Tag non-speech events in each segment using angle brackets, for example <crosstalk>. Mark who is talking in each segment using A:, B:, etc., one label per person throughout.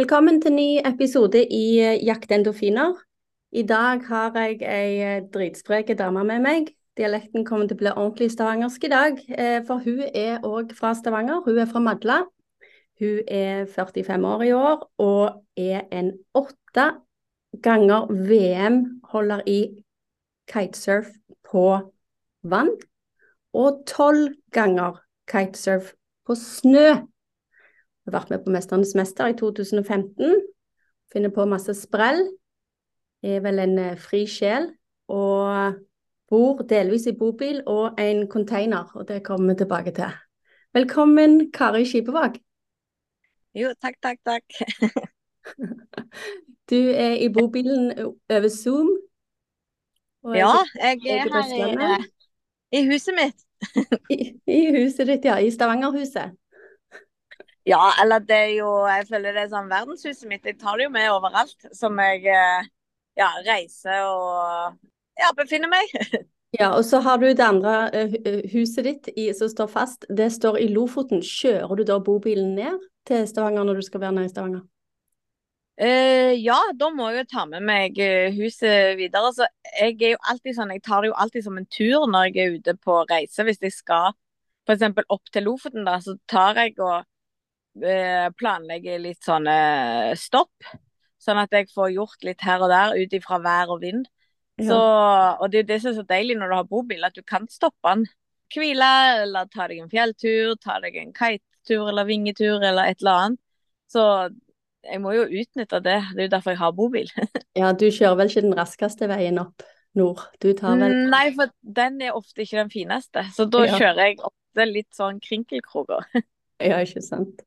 A: Velkommen til ny episode i eh, Jakt endorfiner. I dag har jeg ei dritsprek dritspreke dame med meg. Dialekten kommer til å bli ordentlig stavangersk i dag, eh, for hun er òg fra Stavanger. Hun er fra Madla. Hun er 45 år i år og er en åtte ganger VM-holder i kitesurf på vann. Og tolv ganger kitesurf på snø har vært med på 'Mesternes mester' i 2015. Finner på masse sprell. Er vel en eh, fri sjel. Og bor delvis i bobil og en container, og det kommer vi tilbake til. Velkommen, Kari Skipevåg.
B: Jo, takk, takk, takk. <laughs>
A: du er i bobilen over Zoom.
B: ja, jeg er her i, eh, i huset mitt. <laughs>
A: I, I, huset ditt, ja. I Stavangerhuset.
B: Ja, eller det er jo Jeg føler det er sånn verdenshuset mitt. Jeg tar det jo med overalt som jeg eh, ja, reiser og ja, befinner meg. <laughs>
A: Ja, og så har du det andre uh, huset ditt i, som står fast. Det står i Lofoten. Kjører du da bobilen ned til Stavanger når du skal være nede i Stavanger?
B: Uh, ja, da må jeg jo ta med meg huset videre. Så jeg er jo alltid sånn, jeg tar det jo alltid som en tur når jeg er ute på reise. Hvis jeg skal f.eks. opp til Lofoten, da, så tar jeg og Eh, planlegge litt sånne stopp. Sånn at jeg får gjort litt her og der ut ifra vær og vind. Så, og det er det som er så deilig når du har bobil, at du kan stoppe den. Hvile, eller ta deg en fjelltur, ta deg en kitetur eller vingetur eller et eller annet. Så jeg må jo utnytte det. Det er jo derfor jeg har bobil. <laughs>
A: ja, du kjører vel ikke den raskeste veien opp nord? Du tar vel
B: Nei, for den er ofte ikke den fineste. Så da ja. kjører jeg ofte litt sånn krinkelkroker. <laughs>
A: ja, ikke sant.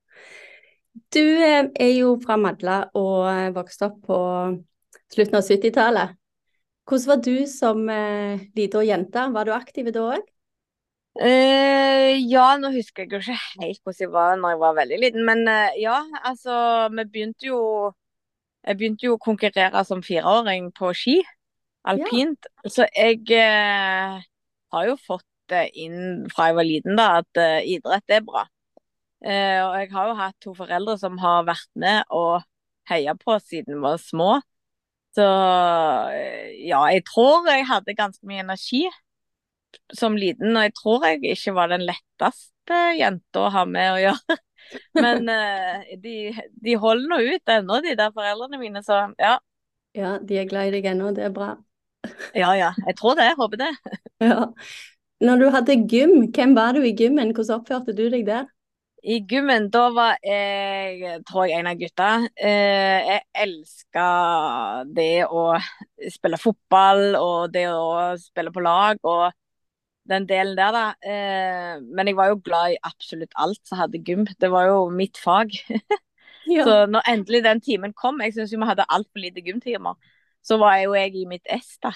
A: Du eh, er jo fra Madla og eh, vokste opp på slutten av 70-tallet. Hvordan var du som eh, lita jente? Var du aktiv da òg?
B: Uh, ja, nå husker jeg ikke helt hvordan jeg var når jeg var veldig liten. Men uh, ja, altså Vi begynte jo Jeg begynte jo å konkurrere som fireåring på ski. Alpint. Ja. Så jeg uh, har jo fått det inn fra jeg var liten da, at idrett er bra. Eh, og jeg har jo hatt to foreldre som har vært med og heia på siden vi var små. Så eh, ja, jeg tror jeg hadde ganske mye energi som liten, og jeg tror jeg ikke var den letteste jenta å ha med å gjøre. <laughs> Men eh, de, de, holder nå ut ennå, de der foreldrene mine, så ja.
A: Ja, de er glad i deg ennå, det er bra. <laughs>
B: ja ja, jeg tror det. Jeg håper det.
A: ja. Når du hadde gym, hvem var du i gymmen? Hvordan oppførte du deg der?
B: I gymmen, da var jeg, tror jeg, en av gutta. Eh, jeg elska det å spille fotball og det å spille på lag og den delen der, da. Eh, men jeg var jo glad i absolutt alt som hadde gym. Det var jo mitt fag. <laughs> ja. Så når endelig den timen kom, jeg syns vi hadde altfor lite gymtimer, så var jeg jo jeg i mitt ess, da.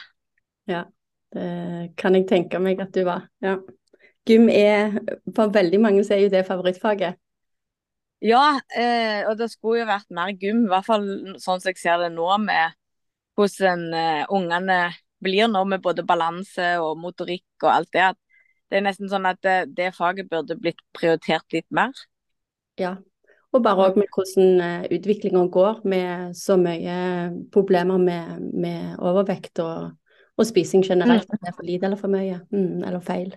A: Ja, det kan jeg tenke meg at du var. Ja. Gym er For veldig mange så er jo det favorittfaget.
B: Ja, eh, og det skulle jo vært mer gym, i hvert fall sånn som jeg ser det nå, med hvordan eh, ungene blir nå med både balanse og motorikk og alt det. Det er nesten sånn at det, det faget burde blitt prioritert litt mer.
A: Ja, og bare òg med hvordan uh, utviklinga går med så mye problemer med, med overvekt og, og, spising generelt. Mm. At det er for lite eller for mye, mm, eller feil.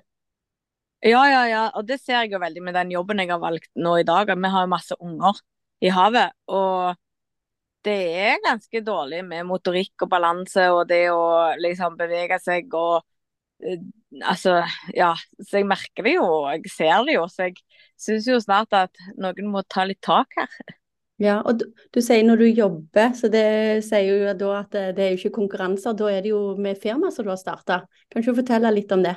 B: Ja, ja, ja. Og det ser jeg jo veldig med den jobben jeg har valgt nå i dag. Vi har jo masse unger i havet. Og det er ganske dårlig med motorikk og balanse og det å liksom bevege seg og uh, Altså, ja. Så jeg merker det jo, jeg ser det jo. Så jeg syns jo snart at noen må ta litt tak her.
A: Ja, og du, du, sier når du jobber, så det sier jo da at det, det er jo ikke konkurranser. Da er det jo med firma som du har starta. Kan du fortelle litt om det?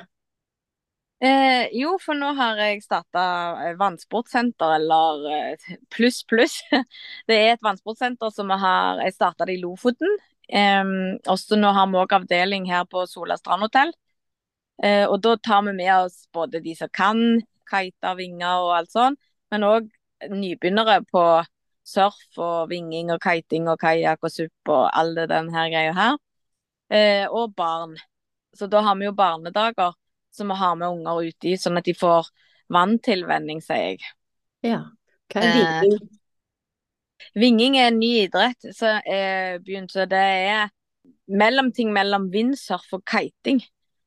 B: Eh, jo, for nå har jeg starta eh, vannsportsenter, eller eh, pluss, pluss. <laughs> Det er et vannsportsenter som vi har Jeg starta det i Lofoten. Eh, også nå har vi òg avdeling her på Sola strandhotell. Eh, og da tar vi med oss både de som kan kite, vinger og alt sånn, men òg nybegynnere på surf og vinging og kiting og kajakk og SUP og alle den her greia her. Eh, og barn. Så da har vi jo barnedager som vi har med unger ute i, sånn at de får vanntilvenning, sier jeg.
A: Ja. Hva er vinging?
B: Vinging er en ny idrett, så er begynt, så det er mellomting mellom windsurf og kiting.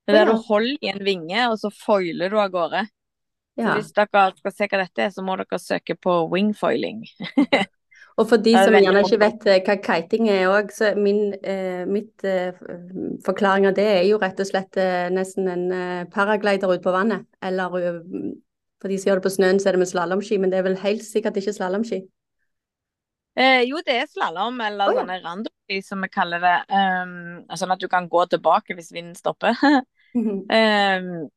B: Det er der
A: Ja.
B: du holder i en vinge, og så foiler du av gårde. Så hvis dere skal se hva dette er, så må dere søke på wingfoiling. <laughs>
A: Og for de som gjerne ikke vet eh, hva kiting er òg, så min, eh, mitt eh, forklaring av det er jo rett og slett eh, nesten en eh, paraglider ute på vannet. Eller eh, for de som gjør det på snøen, så er det med slalåmski, men det er vel helt sikkert ikke slalåmski.
B: Eh, jo, det er slalåm, eller
A: oh, ja.
B: sånne som vi kaller det. Um, sånn at du kan gå tilbake hvis vinden stopper. um,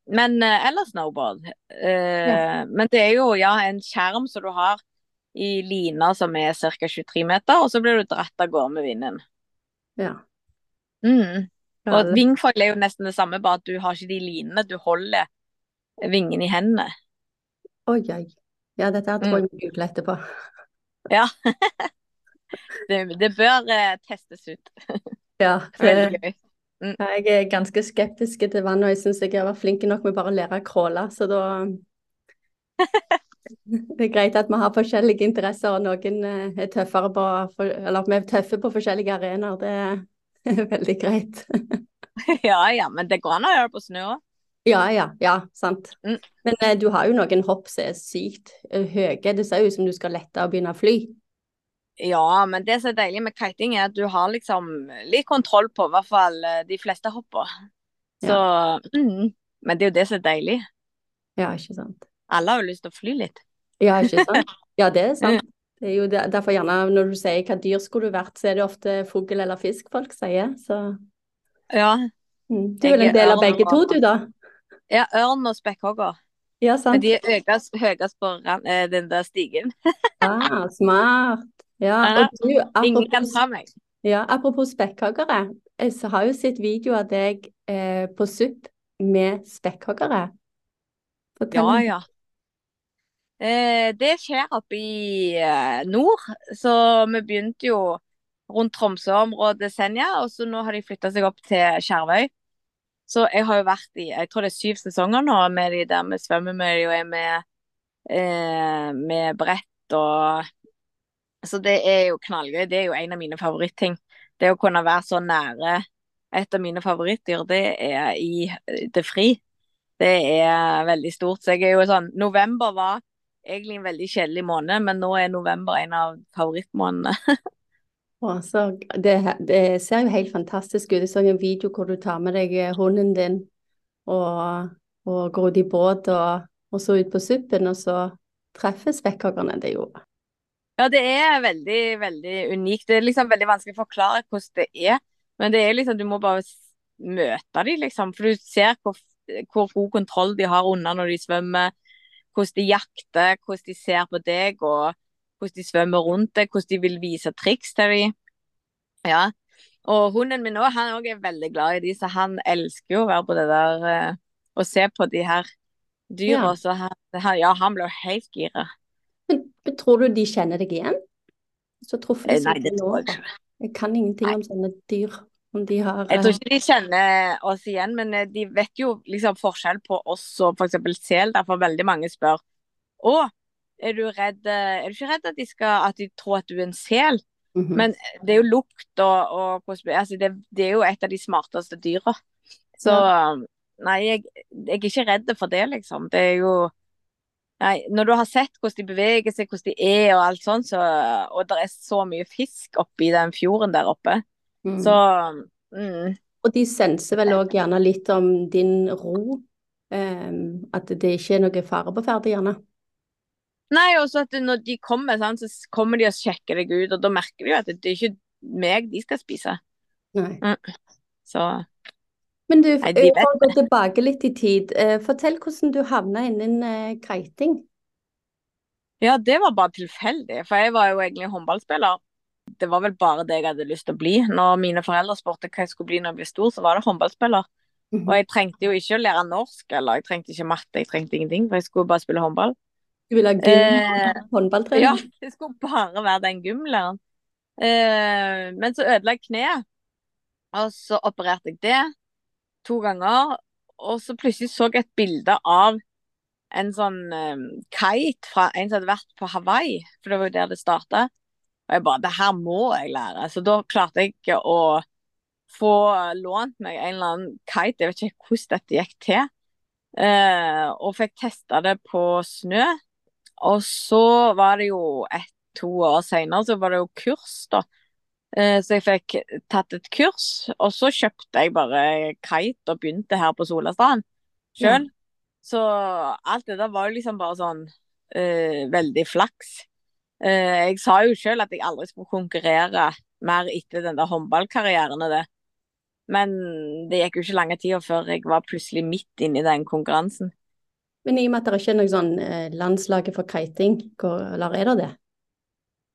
B: <laughs> men, eller snowboard. Eh, Men det er jo ja, en skjerm som du har i lina som er ca. 23 meter, og så blir du dratt av gårde med vinden.
A: ja.
B: Mm. Og wingfoil er jo nesten det samme, bare at du har ikke de linene. Du holder vingen i hendene.
A: Oi, oi. Ja, dette her tror jeg vi googler etterpå. <laughs>
B: Ja. <laughs> det, det bør eh, testes ut.
A: Ja, <laughs>
B: Veldig
A: det,
B: gøy.
A: jeg er ganske skeptisk til vann, og jeg syns jeg har vært flink nok med bare å lære å crawle, så da Det er greit at vi har forskjellige interesser, og noen eh, er tøffere på Eller vi er tøffe på forskjellige arenaer. Det er <laughs> veldig greit. <laughs>
B: Ja ja, men det går an å gjøre på snø òg.
A: Ja, ja, ja, sant.
B: Mm.
A: Men eh, du har jo noen hopp som er sykt eh, høye. Det ser ut som du skal lette og begynne å fly.
B: Ja, men det som er deilig med kiting, er at du har liksom litt kontroll på i hvert fall de fleste hopper. Så mm, Men det er jo det som er deilig.
A: Ja, ikke sant.
B: Alle har jo lyst til å fly litt.
A: Ja, ikke sant. Ja, det er sant. <laughs> Det er jo derfor gjerne når du sier hva dyr skulle du vært, så er det ofte fugl eller fisk folk sier. Så
B: Ja.
A: mm. Du er vel en del av begge to, du da?
B: ja ørn og spekkhogger.
A: Ja,
B: Men
A: sant.
B: de er høyest, høyest på eh, den der stigen. <laughs>
A: Ah, smart. Ja,
B: Ja,
A: og du,
B: Ingen kan ta meg.
A: ja, apropos spekkhoggere. Så har jo sett video av deg eh, på SUP med spekkhoggere.
B: Ja, ja. Eh, det skjer oppe i eh, nord, så vi begynte jo rundt Tromsø-området Senja, og så nå har de flytta seg opp til Skjervøy. Så jeg har jo vært i jeg tror det er syv sesonger nå med de der vi svømmer med og er med, eh, med brett og Så det er jo knallgøy. Det er jo en av mine favorittting. Det å kunne være så nære et av mine favorittdyr, det er i det fri. Det er veldig stort. Så jeg er jo sånn November var egentlig en veldig kjedelig måned, men nå er november en av favorittmånedene. <laughs>
A: Så det, det ser jo helt fantastisk ut. Jeg så en video hvor du tar med deg eh, hunden din og, og går ut i båt og, og så ut på suppen, og så treffer spekkhoggerne. Det er jo
B: Ja, det er veldig, veldig unikt. Det er liksom veldig vanskelig å forklare hvordan det er. Men det er liksom, du må bare møte dem, liksom. For du ser hvor, hvor god kontroll de har under når de svømmer. Hvordan de jakter, hvordan de ser på deg, og hvordan de svømmer rundt deg. Hvordan de vil vise triks til dem. Ja. Og hunden min òg, han òg er veldig glad i de, så han elsker jo å være på det der eh, og se på de her dyra.
A: Ja.
B: Så han, ja, han ble helt gira.
A: Men, men tror du de kjenner deg igjen? Så truffet de
B: Eh, Nei, det tror jeg
A: nå,
B: ikke.
A: Jeg kan ingenting om sånne dyr. Har
B: Jeg tror
A: eh,
B: ikke de kjenner oss igjen, men eh, de vet jo liksom forskjell på oss og f.eks. sel. Derfor veldig mange spør Å, er du redd eh, Er du ikke redd at de, skal, at de tror at du er en sel?
A: mhm.
B: Men det er jo lukt og, og altså det, det er jo et av de smarteste dyra. Så nei, jeg, jeg er ikke redd for det, liksom. Det er jo Nei, når du har sett hvordan de beveger seg, hvordan de er og alt sånt, så, og det er så mye fisk oppi den fjorden der oppe,
A: Mm.
B: så mm,
A: Og de senser vel òg gjerne litt om din ro. um, at det ikke er noe fare på ferde, gjerne.
B: Nei, også at når de kommer, så kommer de og sjekker deg ut, og da merker de jo at det er ikke meg de skal spise.
A: Nei.
B: Så
A: Men du,
B: Nei, de
A: eh, for å gå tilbake litt i tid, uh, fortell hvordan du havna innen uh, kiting.
B: ja, det var bare tilfeldig, for jeg var jo egentlig håndballspiller. Det var vel bare det jeg hadde lyst til å bli. Når mine foreldre spurte hva jeg skulle bli når jeg ble stor, så var det håndballspiller.
A: Mhm.
B: Og jeg trengte jo ikke å lære norsk, eller jeg trengte ikke matte, jeg trengte ingenting, for jeg skulle bare spille håndball.
A: Du ville ha gym
B: Eh,
A: håndballtrening?
B: Ja, <laughs> det skulle bare være den gymlæreren. Eh, men så ødela jeg kneet, og så opererte jeg det to ganger. Og så plutselig så jeg et bilde av en sånn um, kite fra en som hadde vært på Hawaii, for det var jo der det starta. Og jeg bare Det her må jeg lære. Så da klarte jeg ikke å få lånt meg en eller annen kite. Jeg vet ikke hvordan dette gikk til. Eh, og fikk testa det på snø. Og så var det jo ett-to år seinere, så var det jo kurs, da. Eh, så jeg fikk tatt et kurs, og så kjøpte jeg bare kite og begynte her på Solastrand sjøl. Mm. Så alt det der var jo liksom bare sånn eh, veldig flaks. Uh, jeg sa jo sjøl at jeg aldri skulle konkurrere mer etter den der håndballkarrieren og det. Men det gikk jo ikke lange tida før jeg var plutselig midt inne i den konkurransen.
A: Men i og med at det ikke er noe sånn uh, landslaget for kiting, eller er det det?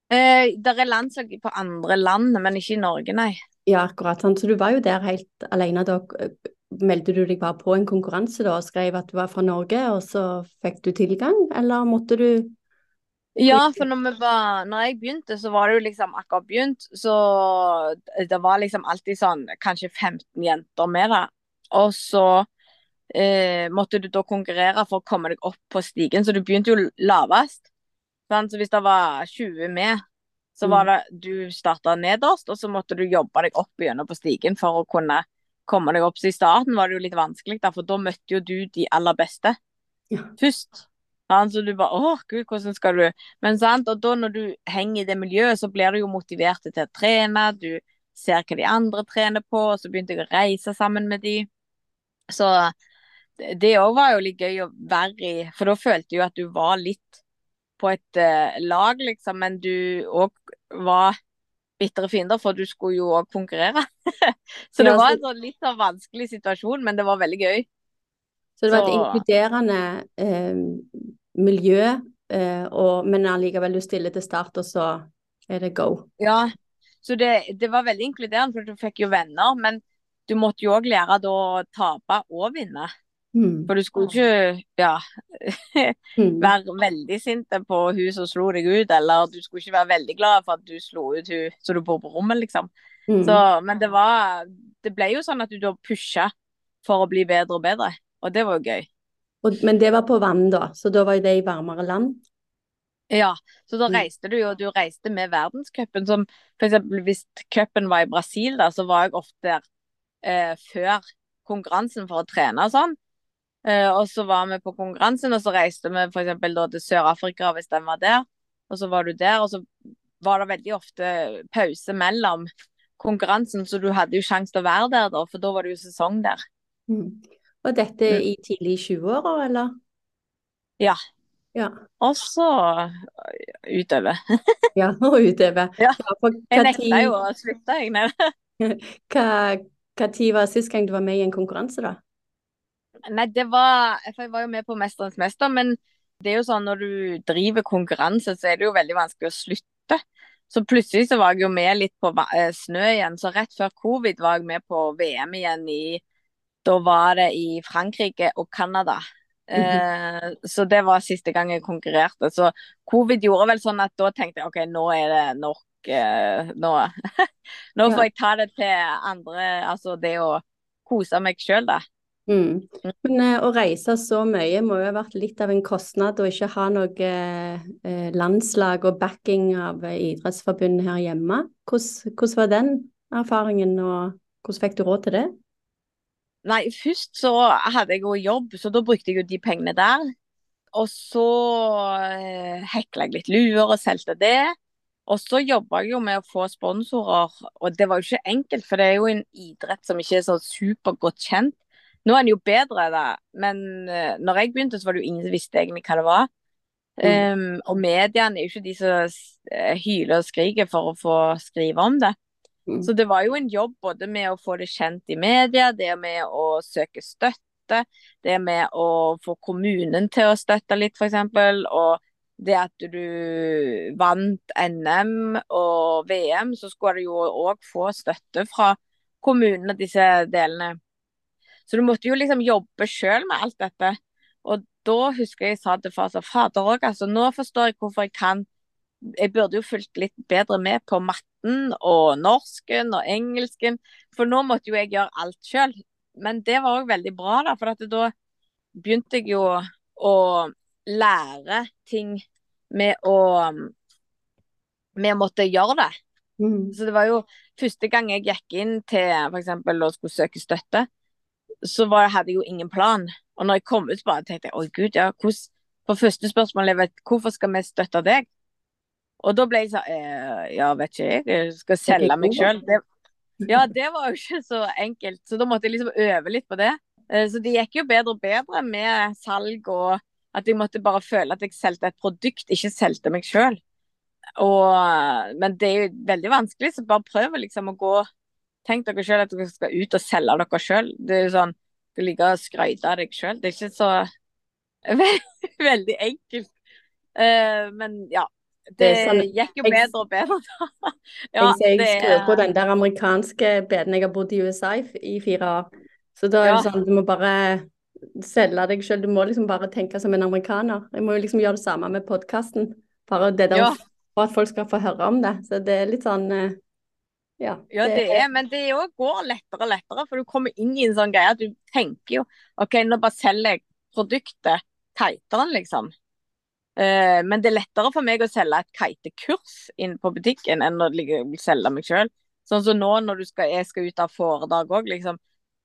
B: Eh, det er landslag på andre land, men ikke i Norge, nei.
A: Ja, akkurat. sånn. Så du var jo der helt alene da meldte du deg bare på en konkurranse da, og skrev at du var fra Norge, og så fikk du tilgang, eller måtte du
B: Ja, for når, var, når, jeg begynte, så var det jo liksom akkurat begynt, så det var liksom alltid sånn kanskje 15 jenter med det. Og så eh, måtte du da konkurrere for å komme deg opp på stigen, så du begynte jo lavest. Så hvis det var 20 med, så var mm. det du starta nederst, og så måtte du jobbe deg opp gjennom på stigen for å kunne komme deg opp. Så i starten var det jo litt vanskelig, da, for da møtte jo du de aller beste ja. først. Han, så du bare Å, gud, hvordan skal du Men sant, og da når du henger i det miljøet, så blir du jo motivert til å trene. Du ser hva de andre trener på, og så begynte jeg å reise sammen med de. Så det òg var jo litt gøy å være i, for da følte du at du var litt på et uh, lag, liksom, men du òg var bitre fiender, for du skulle jo òg konkurrere. <laughs> så det var en sånn litt sånn vanskelig situasjon, men det var veldig gøy.
A: Så det var et så... inkluderende eh, miljø, eh, og, men allikevel du stiller til start, og så er det go.
B: Ja, så det, det var veldig inkluderende, for du fikk jo venner. Men du måtte jo òg lære da å tape og vinne. Mm. For du skulle ikke ja, <laughs> mm. være veldig sint på hun som slo deg ut, eller du skulle ikke være veldig glad for at du slo ut hun så du bor på rommet, liksom. Mm. Så, men det var Det ble jo sånn at du da pusha for å bli bedre og bedre, og det var jo gøy.
A: Og, men det var på vann, da, så da var det i varmere land?
B: Ja, så da mm. reiste du jo, du reiste med verdenscupen. Som f.eks. hvis cupen var i Brasil, da, så var jeg ofte der eh, før konkurransen for å trene og sånn. Eh, og så var vi på konkurransen, og så reiste vi f.eks. til Sør-Afrika hvis den var der. Og så var du der, og så var det veldig ofte pause mellom konkurransen, så du hadde jo sjanse til å være der da, for da var det jo sesong der.
A: Mm. Og dette i tidlig 20-åra, eller?
B: Ja.
A: ja.
B: Og så utøve.
A: ja, <laughs> og utøve.
B: Ja. jeg nekta jo å slutte, jeg. <laughs>
A: hva, hva tid var sist gang du var med i en konkurranse, da?
B: Nei, det var For jeg var jo med på 'Mesterens mester', men det er jo sånn når du driver konkurranse, så er det jo veldig vanskelig å slutte. Så plutselig så var jeg jo med litt på eh, snø igjen. Så rett før covid var jeg med på VM igjen i Da var det i Frankrike og Canada. Mm -hmm. eh, så det var siste gang jeg konkurrerte. Så covid gjorde vel sånn at da tenkte jeg OK, nå er det nok. Eh, nå, <laughs> nå får jeg ta det til andre. Altså det å kose meg sjøl, da.
A: Mm. Men eh, å reise så mye må jo ha vært litt av en kostnad, å ikke ha noe eh, landslag og backing av eh, Idrettsforbundet her hjemme. Hvordan, hvordan, var den erfaringen, og hvordan fikk du råd til det?
B: Nei, først så hadde jeg jo jobb, så da brukte jeg jo de pengene der. Og så eh, hekla jeg litt luer og solgte det. Og så jobba jeg jo med å få sponsorer, og det var jo ikke enkelt, for det er jo en idrett som ikke er så supergodt kjent. Nå er den jo bedre, da, men uh, når jeg begynte, så var det jo ingen som visste egentlig hva det var. Mm. Um, og mediene er jo ikke de som hyler og skriker for å få skrive om det. Mm. Så det var jo en jobb både med å få det kjent i media, det med å søke støtte, det med å få kommunen til å støtte litt, f.eks. Og det at du vant NM og VM, så skulle du jo òg få støtte fra kommunene, disse delene. Så du måtte jo liksom jobbe sjøl med alt dette. Og da husker jeg sa til far så fader òg, altså nå forstår jeg hvorfor jeg kan Jeg burde jo fulgt litt bedre med på matten og norsken og engelsken, for nå måtte jo jeg gjøre alt sjøl. Men det var òg veldig bra, da, for da begynte jeg jo å lære ting med å vi måtte gjøre det.
A: Mm.
B: Så det var jo første gang jeg gikk inn til f.eks. å skulle søke støtte, så var, hadde jeg jo ingen plan. Og når jeg kom ut, bare tenkte jeg å gud, ja, hvordan på første spørsmål er hvorfor skal vi støtte deg? Og da ble jeg sånn eh, Ja, vet ikke jeg. Jeg skal selge meg sjøl. Ja, det var jo ikke så enkelt. Så da måtte jeg liksom øve litt på det. Eh, så det gikk jo bedre og bedre med salg og at jeg måtte bare føle at jeg solgte et produkt, ikke solgte meg sjøl. Men det er jo veldig vanskelig, så bare prøv liksom å gå Tenk dere sjøl at dere skal ut og selge dere sjøl. Det er jo sånn Du liker å skryte av deg sjøl. Det er ikke så <laughs> veldig enkelt. Uh, men ja. Det, det sånn, gikk jo bedre og bedre da. <laughs>
A: ja, jeg jeg skrur på den der amerikanske beden. Jeg har bodd i USA i, i fire år. Så da er det ja. sånn, du må bare selge deg sjøl. Du må liksom bare tenke som en amerikaner. Jeg må jo liksom gjøre det samme med podkasten. Bare det der ja for at folk skal få høre om det. Så det er litt sånn eh, ja.
B: ja, det er, men det òg går lettere og lettere, for du kommer inn i en sånn greie at du tenker jo OK, nå bare selger jeg produktet teitere, liksom. Uh, men det er lettere for meg å selge et kite-kurs inn på butikken enn å selge meg sjøl. Sånn som nå når skal, jeg skal ut av foredrag òg, liksom.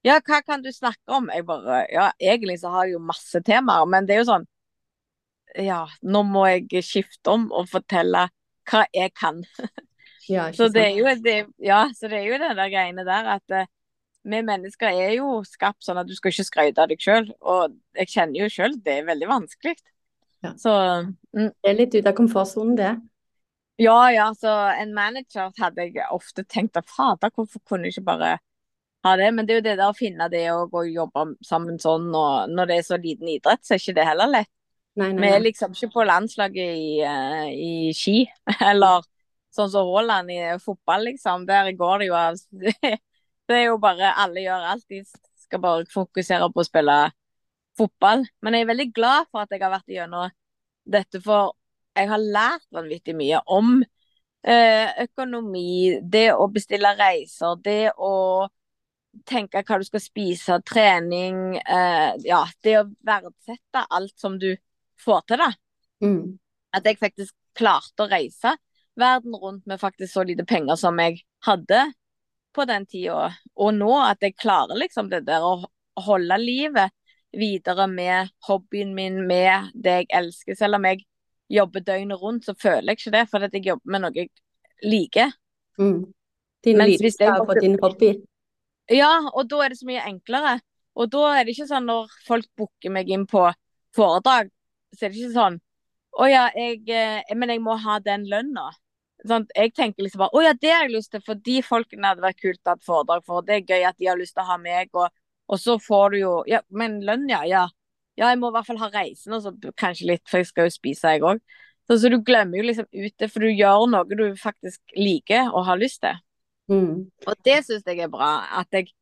B: Ja, hva kan du snakke om? Jeg bare Ja, egentlig så har jeg jo masse temaer, men det er jo sånn Ja, nå må jeg skifte om og fortelle hva jeg kan. Ja, <laughs> så, det er jo, det, ja, så det er jo den der greiene der at uh, vi mennesker er jo skapt sånn at du skal ikke skryte av deg sjøl. Og jeg kjenner jo sjøl det er veldig vanskelig.
A: Ja. Så mm. Det er litt ut av komfortsonen, det.
B: Ja, ja. Så en manager hadde jeg ofte tenkt at fader, hvorfor kunne jeg ikke bare ha det? Men det er jo det der å finne det og jobbe sammen sånn, og når det er så liten idrett, så er ikke det heller lett. Nei, nei, nei. Vi er liksom ikke på landslaget i, uh, i ski, <laughs> eller sånn som Haaland i fotball, liksom. Der går det jo av <laughs> Det er jo bare Alle gjør alt. De skal bare fokusere på å spille fotball. Men jeg er veldig glad for at jeg har vært gjennom dette, for jeg har lært vanvittig mye om eh, økonomi, det å bestille reiser, det å tenke hva du skal spise, trening. eh, ja, det å verdsette alt som du får til da. Mm. At jeg faktisk klarte å reise verden rundt med faktisk så lite penger som jeg hadde på den tida. Og nå at jeg klarer liksom det der å holde livet videre med hobbyen min, med det jeg elsker. Selv om jeg jobber døgnet rundt, så føler jeg ikke det, for at jeg jobber med noe jeg liker.
A: Mm. Din lidenskap og din hobby.
B: Ja, og da er det så mye enklere. Og da er det ikke sånn når folk booker meg inn på foredrag, så er det ikke sånn Å ja, jeg, eh, men jeg må ha den lønna. Sånn, jeg tenker liksom bare Å ja, det har jeg lyst til, for de folkene hadde vært kult å ha et foredrag for. Det er gøy at de har lyst til å ha meg, og, og så får du jo Ja, men lønn, ja. Ja, ja jeg må i hvert fall ha reisen, og så kanskje litt, for jeg skal jo spise, jeg òg. Så, så, du glemmer jo liksom ut det, for du gjør noe du faktisk liker og har lyst til. Mm. Og det syns jeg er bra. At jeg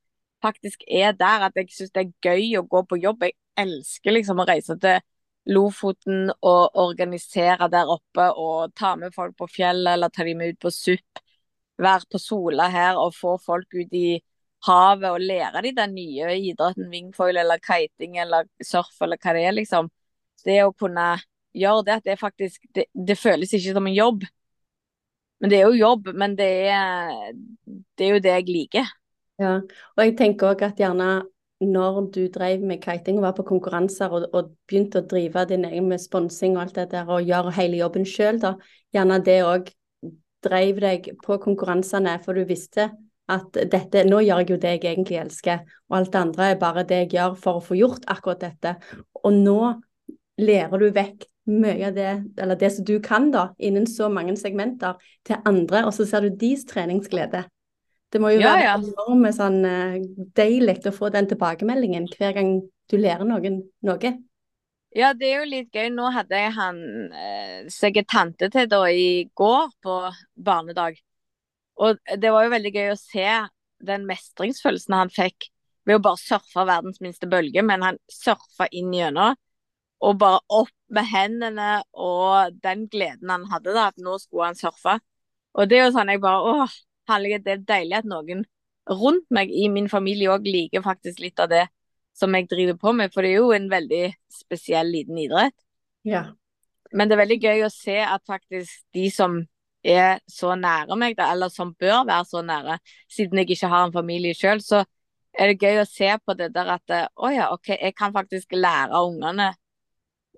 B: faktisk er der. At jeg syns det er gøy å gå på jobb. Jeg elsker liksom å reise til Lofoten og organisere der oppe og ta med folk på fjellet eller ta dem med ut på SUP. Være på Sola her og få folk ut i havet og lære de den nye idretten wingfoil eller kiting eller surf eller hva det er, liksom. Det å kunne gjøre det, at det faktisk det, det føles ikke som en jobb. Men det er jo jobb, men det er, det er jo det jeg liker.
A: Ja, og jeg tenker òg at gjerne når du drev med kiting og var på konkurranser og, og begynte å drive din egen med sponsing og alt det der, og gjøre hele jobben sjøl, da, gjerne det òg drev deg på konkurransene, for du visste at dette, nå gjør jeg jo det jeg egentlig elsker, og alt det andre er bare det jeg gjør for å få gjort akkurat dette. Og nå lærer du vekk mye av det, eller det som du kan da, innen så mange segmenter, til andre, og så ser du deres treningsglede. Det må jo ja, være ja. enormt sånn, uh, deilig å få den tilbakemeldingen hver gang du lærer noen noe.
B: Ja, det er jo litt gøy. Nå hadde jeg han eh, seg tante til da i går på barnedag. Og det var jo veldig gøy å se den mestringsfølelsen han fikk ved å bare surfe verdens minste bølge, men han surfa inn gjennom. Og bare opp med hendene og den gleden han hadde da, at nå skulle han surfe. Og det er jo sånn jeg bare åh, herlighet, det er deilig at noen rundt meg i min familie òg liker faktisk litt av det som jeg driver på med, for det er jo en veldig spesiell liten idrett.
A: Ja.
B: Men det er veldig gøy å se at faktisk de som er så nære meg, da, eller som bør være så nære, siden jeg ikke har en familie sjøl, så er det gøy å se på det der at å ja, OK, jeg kan faktisk lære ungene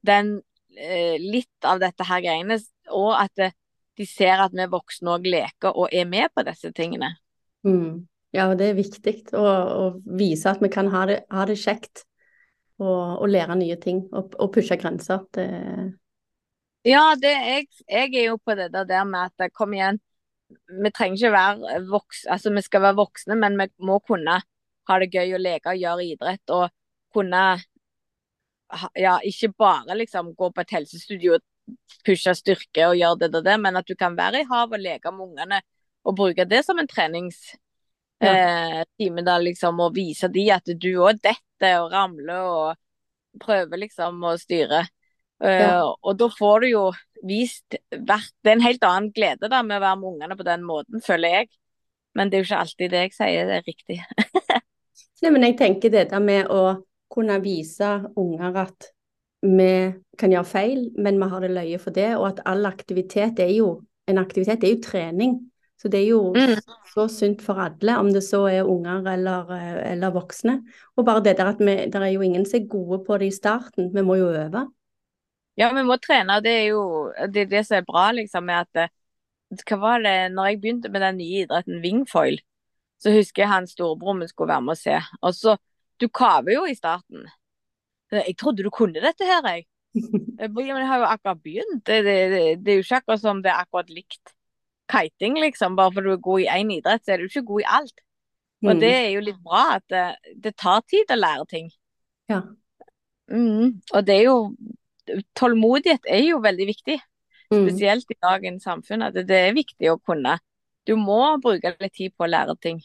B: den eh, litt av dette her greiene, og at eh, de ser at vi voksne òg leker og er med på disse tingene.
A: Mm. Ja, og det er viktig å, å, vise at vi kan ha det, ha det kjekt og, og, lære nye ting og, og pushe grenser. Det...
B: Ja, det, jeg, jeg, er jo på det der med at kom igjen, vi trenger ikke være voksne, altså vi skal være voksne, men vi må kunne ha det gøy å leke og gjøre idrett. Og kunne ja, ikke bare liksom gå på et helsestudio og pushe styrke og gjøre det og det, men at du kan være i havet og leke med ungene og bruke det som en treningstime, ja. eh, da, liksom, og vise de at du òg detter og ramler og prøver liksom å styre. Eh, ja. og da får du jo vist hvert Det er en helt annen glede da med å være med ungene på den måten, føler jeg. Men det er jo ikke alltid det jeg sier det er riktig. <laughs>
A: Nei, men jeg tenker det der med å kunne vise unger at vi kan gjøre feil, men vi har det løye for det, og at all aktivitet er jo en aktivitet, det er jo trening. Så det er jo mm. så sunt for alle, om det så er unger eller, eller voksne. Og bare det der at vi, det er jo ingen som er gode på det i starten, vi må jo øve.
B: Ja, vi må trene. Det er jo det, det som er bra, liksom, er at eh, Hva var det når jeg begynte med den nye idretten wingfoil, så husker jeg han storebror min skulle være med og se. Og så Du kaver jo i starten. Jeg trodde du kunne dette her, jeg. Men jeg har jo akkurat begynt. Det, det, det, er jo ikke akkurat som det er akkurat likt kiting, liksom. Bare fordi du er god i én idrett, så er du ikke god i alt. Og det er jo litt bra at det, det, tar tid å lære ting.
A: Ja.
B: Mm. Og det er jo Tålmodighet er jo veldig viktig. Mm. Spesielt i dagens samfunn. At det er viktig å kunne. Du må bruke litt tid på å lære ting.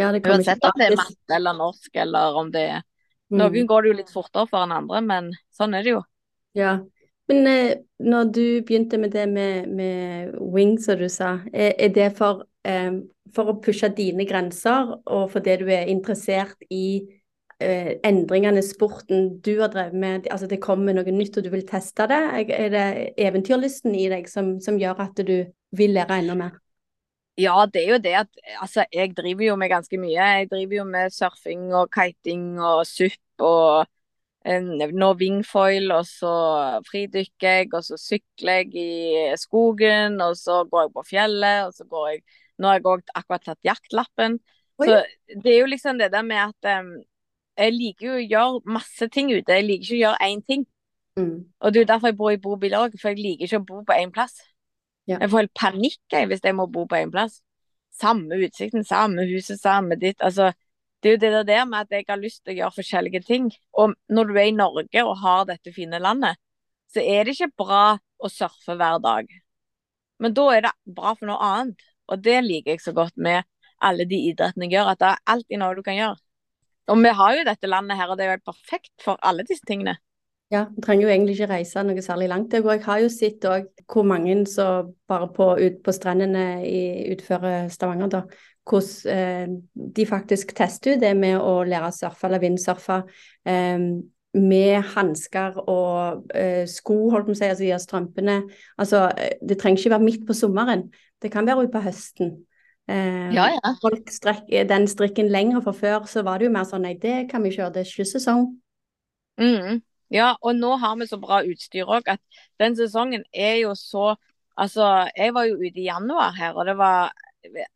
A: Ja,
B: Uansett om det er matte eller norsk, eller om det er mm. Går det jo litt fortere for enn andre, men sånn er det jo.
A: Ja, men eh, når du begynte med det med, med wing, som du sa, er, er det for, eh, for, å pushe dine grenser, og for det du er interessert i eh, endringene i sporten du har drevet med? Altså det kommer noe nytt, og du vil teste det? Er det eventyrlysten i deg som, som gjør at du vil lære enda mer?
B: Ja, det er jo det at altså, jeg driver jo med ganske mye. Jeg driver jo med surfing og kiting og SUP og nå wingfoil, og så fridykker jeg, og så sykler jeg i skogen, og så går jeg på fjellet, og så går jeg Nå har jeg òg akkurat tatt jaktlappen. Oi. Så det er jo liksom det der med at um, jeg liker jo å gjøre masse ting ute. Jeg liker ikke å gjøre én ting. Mm. Og det er jo derfor jeg bor i bobil òg, for jeg liker ikke å bo på én plass. Ja. Jeg får helt panikk jeg, hvis jeg må bo på én plass. Samme utsikten, samme huset, samme ditt. Altså, det er jo det der med at jeg har lyst til å gjøre forskjellige ting. Og når du er i Norge og har dette fine landet, så er det ikke bra å surfe hver dag. Men da er det bra for noe annet. Og det liker jeg så godt med alle de idrettene jeg gjør, at det er alltid noe du kan gjøre. Og vi har jo dette landet her, og det er jo helt perfekt for alle disse tingene.
A: Ja, vi trenger jo egentlig ikke reise noe særlig langt. Jeg har jo sett òg hvor mange som bare på, ut på strendene i, utfører Stavanger, da, hvordan eh, de faktisk tester ut det med å lære å surfe eller vindsurfe eh, med hansker og eh, sko, holdt på å si, altså de strømpene. Altså, eh, det trenger ikke være midt på sommeren, det kan være utpå høsten.
B: Eh, ja, ja.
A: Folk strekker den strikken lenger, for før så var det jo mer sånn nei, det kan vi kjøre, det er ikke sesong.
B: Mm. Ja, og nå har vi så bra utstyr òg at den sesongen er jo så Altså, jeg var jo ute i januar her, og det var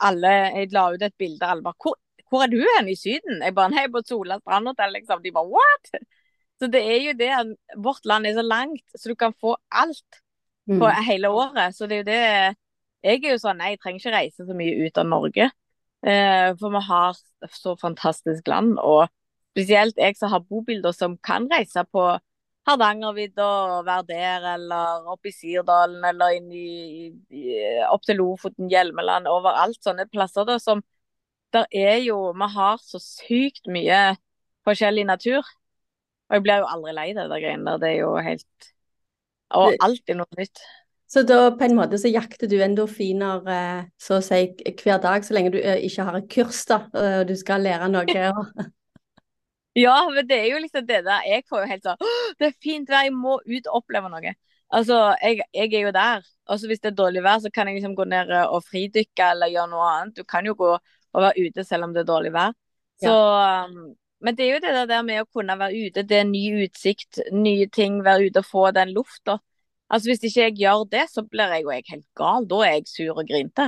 B: alle Jeg la ut et bilde, alle bare hvor, hvor, er du hen i Syden? Jeg bare Nei, på Sola strandhotell, liksom. De bare what? Så det er jo det at vårt land er så langt, så du kan få alt på mm. hele året. Så det er jo det Jeg er jo sånn jeg trenger ikke reise så mye ut av Norge. Eh, for vi har så fantastisk land. Og spesielt jeg som har bobilder som kan reise på Hardangervidda og være der, eller opp i Sirdalen, eller inn i, i, opp til Lofoten, Hjelmeland, overalt. Sånne plasser da som Der er jo Vi har så sykt mye forskjellig natur. Og jeg blir jo aldri lei det der greiene der. Det er jo helt Og alltid noe nytt.
A: Så da på en måte så jakter du endorfiner eh, så å si hver dag, så lenge du eh, ikke har et kurs da, og du skal lære noe? <laughs>
B: Ja, men det er jo liksom det der Jeg får jo helt sånn Det er fint vær, jeg må ut og oppleve noe. Altså, jeg, jeg er jo der. Og hvis det er dårlig vær, så kan jeg liksom gå ned og fridykke eller gjøre noe annet. Du kan jo gå og være ute selv om det er dårlig vær. Så, ja. men det er jo det der med å kunne være ute. Det er ny utsikt, nye ting. Være ute og få den lufta. Altså, hvis ikke jeg gjør det, så blir jeg jo helt gal. Da er jeg sur og grinte.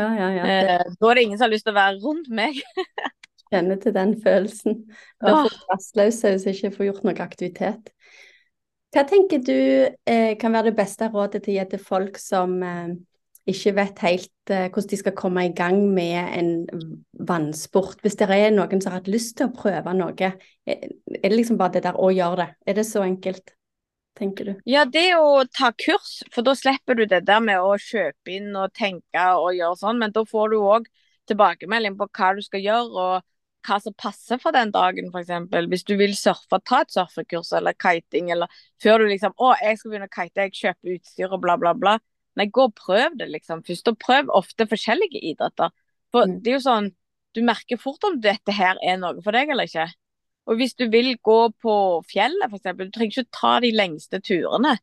A: Ja, ja, ja.
B: Eh, da er det ingen som har lyst til å være rundt meg. <laughs>
A: Kjenner til den følelsen. Blir for rastløs hvis jeg ikke får gjort noe aktivitet. Hva tenker du eh, kan være det beste rådet til å gi til folk som eh, ikke vet helt eh, hvordan de skal komme i gang med en vannsport? Hvis det er noen som har hatt lyst til å prøve noe, er, er det liksom bare det der å gjøre det? Er det så enkelt? Tenker du?
B: Ja, det å ta kurs, for da slipper du det der med å kjøpe inn og tenke og gjøre sånn, men da får du òg tilbakemelding på hva du skal gjøre. og hva som passer for den dagen, f.eks. Hvis du vil surfe, ta et surfekurs eller kiting, eller før du liksom Å, jeg skal begynne å kite, jeg kjøper utstyr og bla, bla, bla. Nei, gå og prøv det, liksom. Først og prøv ofte forskjellige idretter. For mm. det er jo sånn, du merker fort om dette her er noe for deg eller ikke. Og hvis du vil gå på fjellet, f.eks., du trenger ikke ta de lengste turene.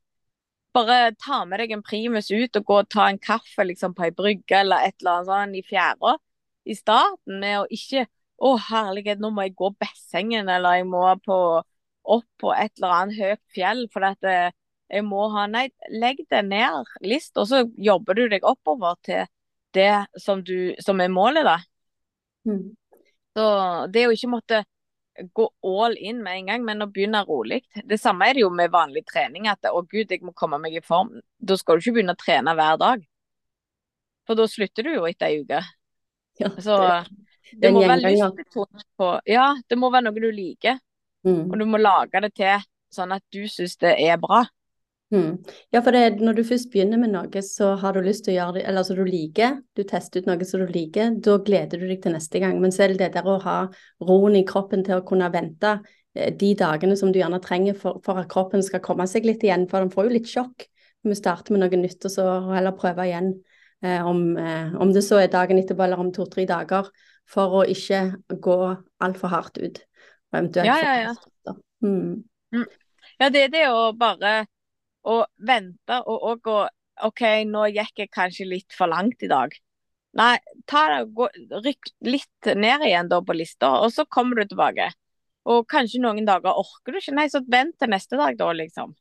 B: Bare ta med deg en primus ut og gå og ta en kaffe liksom, på ei brygge eller et eller annet sånt i fjæra i starten, med å ikke å, herlighet, nå må jeg gå Bessengen, eller jeg må på, opp på et eller annet høyt fjell. For at eh, jeg må ha Nei, legg det ned list, og så jobber du deg oppover til det som, du, som er målet, da. Mm. Så det å ikke måtte gå all in med en gang, men å begynne rolig. Det samme er det jo med vanlig trening. At å gud, jeg må komme meg i form. Da skal du ikke begynne å trene hver dag. For da slutter du jo etter ei uke. Ja, så det, det må være lyst på Ja, det må være noe du liker. Mm. Og du må lage det til sånn at du syns det er bra.
A: Mm. Ja, for det, når du først begynner med noe, så har du lyst til å gjøre det Eller som altså, du liker, du tester ut noe som du liker, da gleder du deg til neste gang. Men så er det det der å ha roen i kroppen til å kunne vente eh, de dagene som du gjerne trenger for, for at kroppen skal komme seg litt igjen. For den får jo litt sjokk vi starter med noe nytt, og så heller prøve igjen. Eh, om, eh, om, det så er dagen etterpå eller om to-tre dager for å ikke gå altfor hardt ut.
B: Og eventuelt ja, ja, ja. Mm. Mm. ja, det er det å bare å vente og, og gå OK, nå gikk jeg kanskje litt for langt i dag. Nei, ta det, gå, rykk litt ned igjen da på lista, og så kommer du tilbake. Og kanskje noen dager orker du ikke. Nei, så vent til neste dag, da, liksom.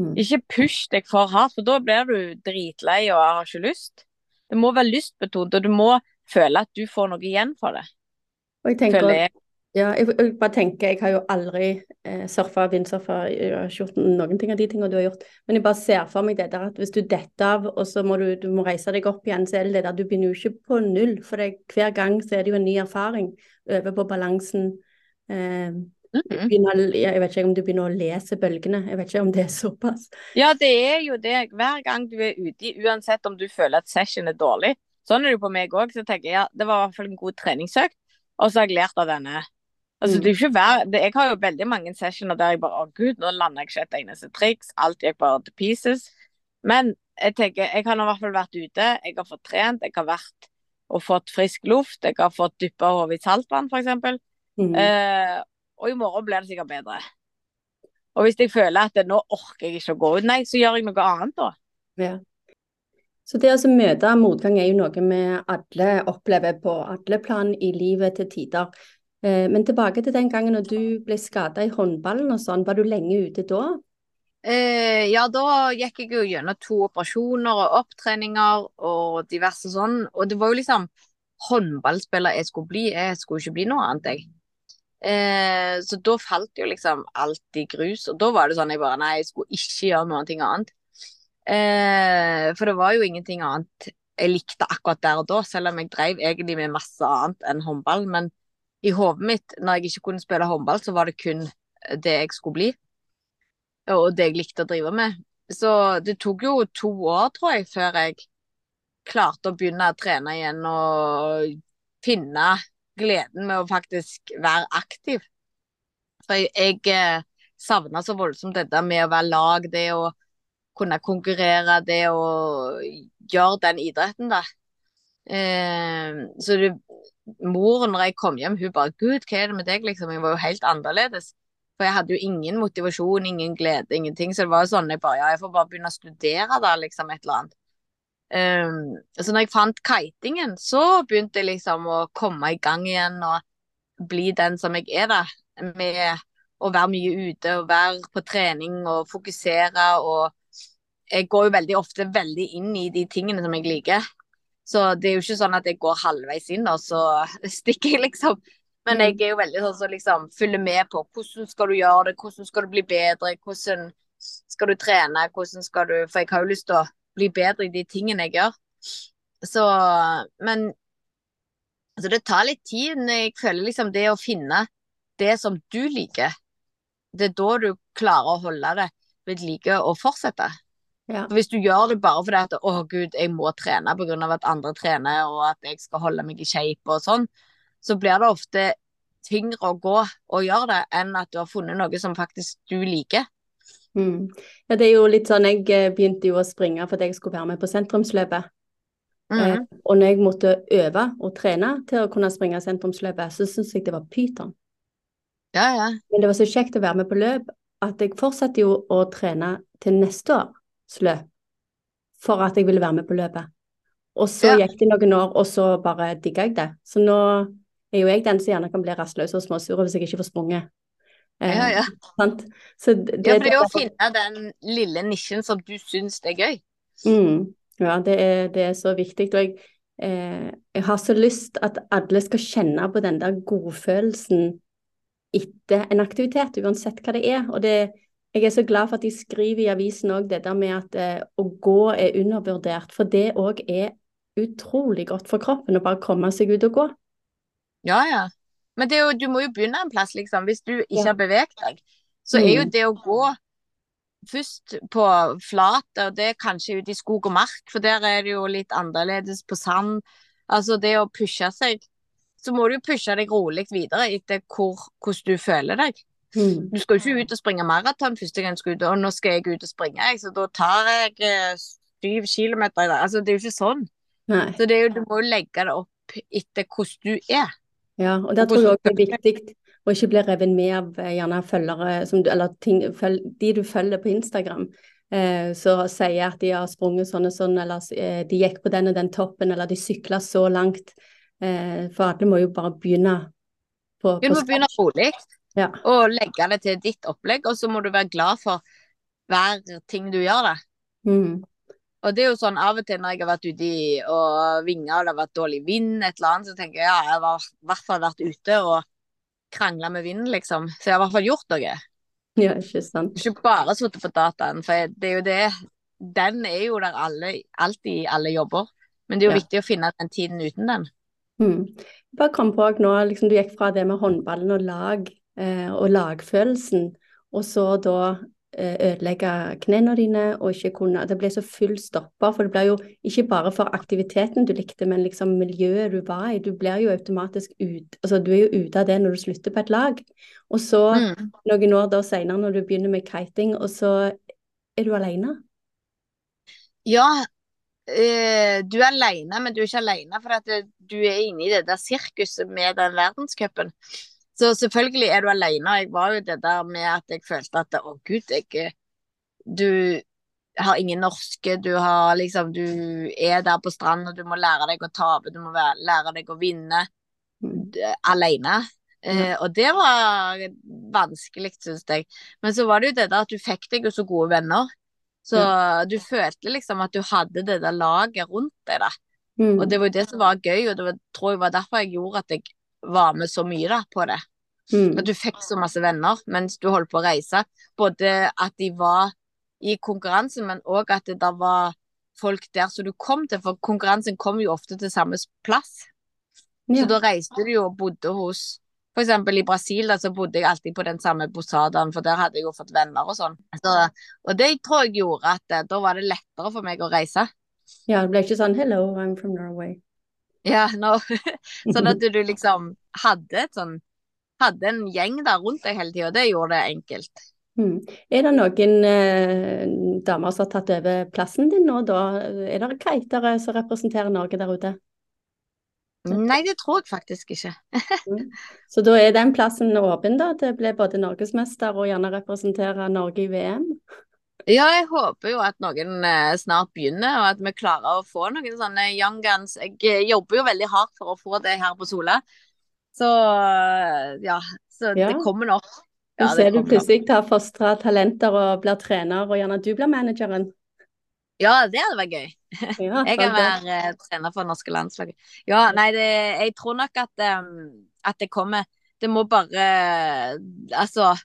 B: Mm. Ikke push deg for hardt, for da blir du dritlei og har ikke lyst. Det må være lystbetont, og du må føle at du får noe igjen for det.
A: Og jeg tenker, jeg. Ja, jeg, jeg, bare tenker, jeg har jo aldri eh, surfa, vindsurfa, jeg har ikke gjort noen ting av de tingene du har gjort. Men jeg bare ser for meg det der at hvis du detter av, og så må du, du må reise deg opp igjen, så er det det der du begynner jo ikke på null. For det, hver gang så er det jo en ny erfaring over på balansen. Eh, Begynner, jeg vet ikke om du begynner å lese bølgene, jeg vet ikke om det er såpass.
B: Ja, det er jo det. Hver gang du er ute, uansett om du føler at session er dårlig, Sånn er det jo på meg òg. Så tenker jeg ja, det var i hvert fall en god treningsøkt, og så har jeg lært av denne. Altså, mm. det er ikke det, jeg har jo veldig mange sessioner der jeg bare Å, gud, nå lander jeg ikke et eneste triks. Alt gikk bare til pieces. Men jeg tenker, jeg har i hvert fall vært ute. Jeg har fått trent. Jeg har vært og fått frisk luft. Jeg har fått dyppa hodet i saltvann, f.eks. Mm. Eh, og i morgen blir det sikkert bedre. Og hvis jeg føler at det, nå orker jeg ikke å gå ut, nei, så gjør jeg noe annet da.
A: Ja. Så det å møte motgang er jo noe vi alle opplever på alle plan i livet til tider. Eh, men tilbake til den gangen når du ble skada i håndballen og sånn, var du lenge ute da?
B: Eh, ja, da gikk jeg jo gjennom to operasjoner og opptreninger og diverse sånn. Og det var jo liksom håndballspiller jeg skulle bli, jeg skulle ikke bli noe annet, jeg. Eh, så da falt jo liksom alt i grus, og da var det sånn jeg bare nei, jeg skulle ikke gjøre noe annet. Eh, for det var jo ingenting annet jeg likte akkurat der og da, selv om jeg drev egentlig med masse annet enn håndball. Men i hodet mitt, når jeg ikke kunne spille håndball, så var det kun det jeg skulle bli. Og det jeg likte å drive med. Så det tok jo to år, tror jeg, før jeg klarte å begynne å trene igjen og finne gleden med å faktisk være aktiv. For jeg, jeg eh, savna så voldsomt dette med å være lag, det å kunne konkurrere, det å gjøre den idretten, da. Eh, så det, moren, når jeg kom hjem, hun bare 'Gud, hva er det med deg?' liksom. Jeg var jo helt annerledes. For jeg hadde jo ingen motivasjon, ingen glede, ingenting. Så det var jo sånn jeg bare Ja, jeg får bare begynne å studere da, liksom, et eller annet. Um, så når jeg fant kitingen, så begynte jeg liksom å komme i gang igjen og bli den som jeg er, da. Med å være mye ute og være på trening og fokusere og Jeg går jo veldig ofte veldig inn i de tingene som jeg liker. Så det er jo ikke sånn at jeg går halvveis inn og så <laughs> stikker jeg, liksom. Men jeg mm. er jo veldig sånn som så liksom følger med på hvordan skal du gjøre det, hvordan skal du bli bedre, hvordan skal du trene, hvordan skal du For jeg har jo lyst til å bli bedre i de tingene jeg gjør. Så Men altså det tar litt tid. når Jeg føler liksom det å finne det som du liker, det er da du klarer å holde det ved like og fortsette. Ja. Hvis du gjør det bare fordi at å gud, jeg må trene pga. at andre trener, og at jeg skal holde meg i shape og sånn, så blir det ofte tyngre å gå og gjøre det, enn at du har funnet noe som faktisk du liker.
A: Mm. Ja, det er jo litt sånn, Jeg eh, begynte jo å springe fordi jeg skulle være med på sentrumsløpet. Mm. Eh, og når jeg måtte øve og trene til å kunne springe sentrumsløpet, så syntes jeg det var pyton.
B: Ja, ja.
A: Men det var så kjekt å være med på løp at jeg fortsatte jo å trene til neste års løp for at jeg ville være med på løpet. Og så ja. gikk det noen år, og så bare digga jeg det. Så nå er jo jeg den som gjerne kan bli rastløs og småsur hvis jeg ikke får sprunget.
B: Eh, ja, ja.
A: Sant?
B: Så det, ja, for det er å finne den lille nisjen som du syns er gøy.
A: Mm, ja, det er, det er, så viktig. Og jeg, eh, jeg har så lyst at alle skal kjenne på den der godfølelsen etter en aktivitet, uansett hva det er. Og det, jeg er så glad for at de skriver i avisen òg det der med at eh, å gå er undervurdert. For det òg er utrolig godt for kroppen å bare komme seg ut og gå.
B: Ja, ja. Men jo, du må jo begynne en plass, liksom. Hvis du ikke ja. har beveget deg, så er jo mm. det å gå først på flat, og det er kanskje ute i skog og mark, for der er det jo litt annerledes på sand. Altså det å pushe seg. Så må du pushe deg rolig videre etter hvor, hvordan du føler deg. Mm. Du skal jo ikke ut og springe maraton første gang du skal ut, og nå skal jeg ut og springe, så da tar jeg eh, syv kilometer i dag. Altså, det er jo ikke sånn. Nei. Så det jo, du må jo legge det opp etter hvordan du er.
A: Ja, og der tror jeg også det er viktig å ikke bli revet med av eh, gjerne følgere, du, eller ting, føl, de du følger på Instagram. Eh, så sier at de har sprunget sånn og sånn, eller de gikk på den og den toppen, eller de sykla så langt. For alle må jo bare begynne
B: på, Du må begynne rolig, ja. og legge det til ditt opplegg, og så må du være glad for hver ting du gjør. da. Mm. Og det er jo sånn av og til når jeg har vært ute i og vinga og det har vært dårlig vind, et eller annet, så tenker jeg ja, jeg har i hvert fall vært ute og krangla med vinden, liksom. Så jeg har i hvert fall gjort noe.
A: Ja, ikke sant.
B: Ikke bare sittet på dataen, for det er jo det Den er jo der alle, alltid i alle jobber. Men det er jo ja. viktig å finne den tiden uten den.
A: Mm. Bare kom på nå, liksom, Du gikk fra det med håndballen og lag og lagfølelsen, og så da Eh, ødelegge knærne dine og ikke kunne Det ble så full stopper, for det blir jo ikke bare for aktiviteten du likte, men liksom miljøet du var i. Du blir jo automatisk ut Altså du er jo ute av det når du slutter på et lag. Og så mm. noen år da senere, når du begynner med kiting, og så er du alene.
B: Ja, øh, du er alene, men du er ikke alene for at du er inne i det der sirkuset med den verdenscupen. Så selvfølgelig er du alene. Jeg var jo det der med at jeg følte at å gud, jeg Du har ingen norske, du har liksom Du er der på stranda, du må lære deg å tape, du må lære deg å vinne mm. alene. Eh, og det var vanskelig, syns jeg. Men så var det jo det der at du fikk deg jo så gode venner. Så ja. du følte liksom at du hadde det der laget rundt deg, da. Mm. Og det var jo det som var gøy, og det var, tror jeg var derfor jeg gjorde at jeg var med så mye da, på det. Mm. At du fikk så masse venner mens du holdt på å reise. Både at de var i konkurransen, men òg at det der var folk der som du kom til. For konkurransen kom jo ofte til samme plass. Ja. Så da reiste du jo og bodde hos For eksempel i Brasil da, så bodde jeg alltid på den samme posadaen, for der hadde jeg jo fått venner og sånn. Så, og det tror jeg gjorde at eh, da var det lettere for meg å reise.
A: Ja, det ble ikke sånn 'hello, I'm from Norway'.
B: Ja, no. <laughs> sånn at du liksom hadde et sånn Hadde en gjeng der rundt deg hele tida, det gjorde det enkelt.
A: Mm. Er det noen eh, damer som har tatt over plassen din nå, da? Er det kitere som representerer Norge der ute?
B: Nei, det tror jeg faktisk ikke. <laughs>
A: Mm. Så da er den plassen åpen, da, til å bli både norgesmester og gjerne representere Norge i VM?
B: Ja, jeg håper jo at noen eh, snart begynner, og at vi klarer å få noen sånne young guns. Jeg eh, jobber jo veldig hardt for å få det her på Sola. Så ja, så
A: Ja.
B: det kommer nok. Ja, det
A: ser du plutselig tar fostra talenter og blir trener, og gjerne du blir manageren.
B: Ja, det hadde vært gøy.
A: Ja, <laughs>
B: Jeg kan være uh, trener for norske landslaget. Ja, nei, det, jeg tror nok at, um, at det kommer. Det må bare altså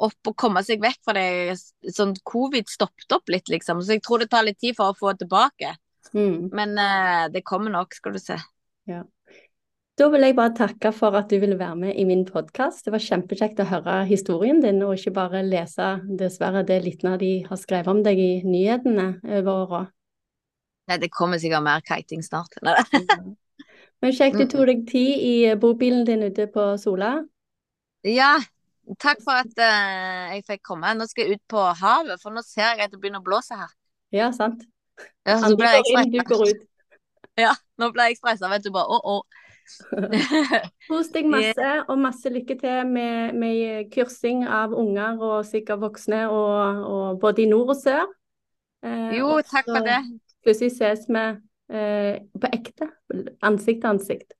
B: opp og komme seg vekk fra det. Sånn covid stoppet opp litt, liksom. Så jeg tror det tar litt tid for å få det tilbake.
A: Mm.
B: Men uh, det kommer nok, skal du se.
A: Da vil jeg bare takke for at du ville være med i min podkast. Det var kjempekjekt å høre historien din, og ikke bare lese dessverre det lille de har skrevet om deg i nyhetene over åra.
B: Nei, det kommer sikkert mer kiting snart.
A: Men kjekt du tok deg tid i bobilen din ute på Sola.
B: Ja, takk for at uh, jeg fikk komme. Nå skal jeg ut på havet, for nå ser jeg at det begynner å blåse her.
A: Ja, sant.
B: Ja, så ble jeg stressa. <laughs> Ja, nå ble jeg stressa, vet du. Bare å, å. <laughs>
A: Kos deg masse, og masse lykke til med, med kursing av unger og sikkert voksne, og, og både i nord og sør. Eh,
B: Jo, takk for det.
A: Plutselig ses vi eh, på ekte, ansikt til ansikt.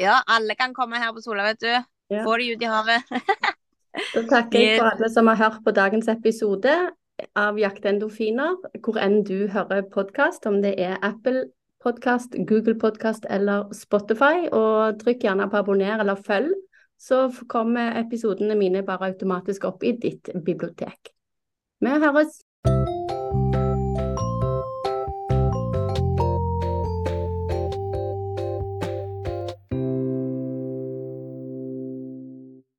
B: Ja, alle kan komme her på Sola, vet du.
A: Ja.
B: Få de ut i havet. <laughs>
A: Da takker jeg for alle som har hørt på dagens episode av Jaktendorfiner, hvor enn du hører podkast, om det er Apple Podcast, Google Podcast eller Spotify. Og trykk gjerne på abonner eller følg, så kommer episodene mine bare automatisk opp i ditt bibliotek. Vi høres!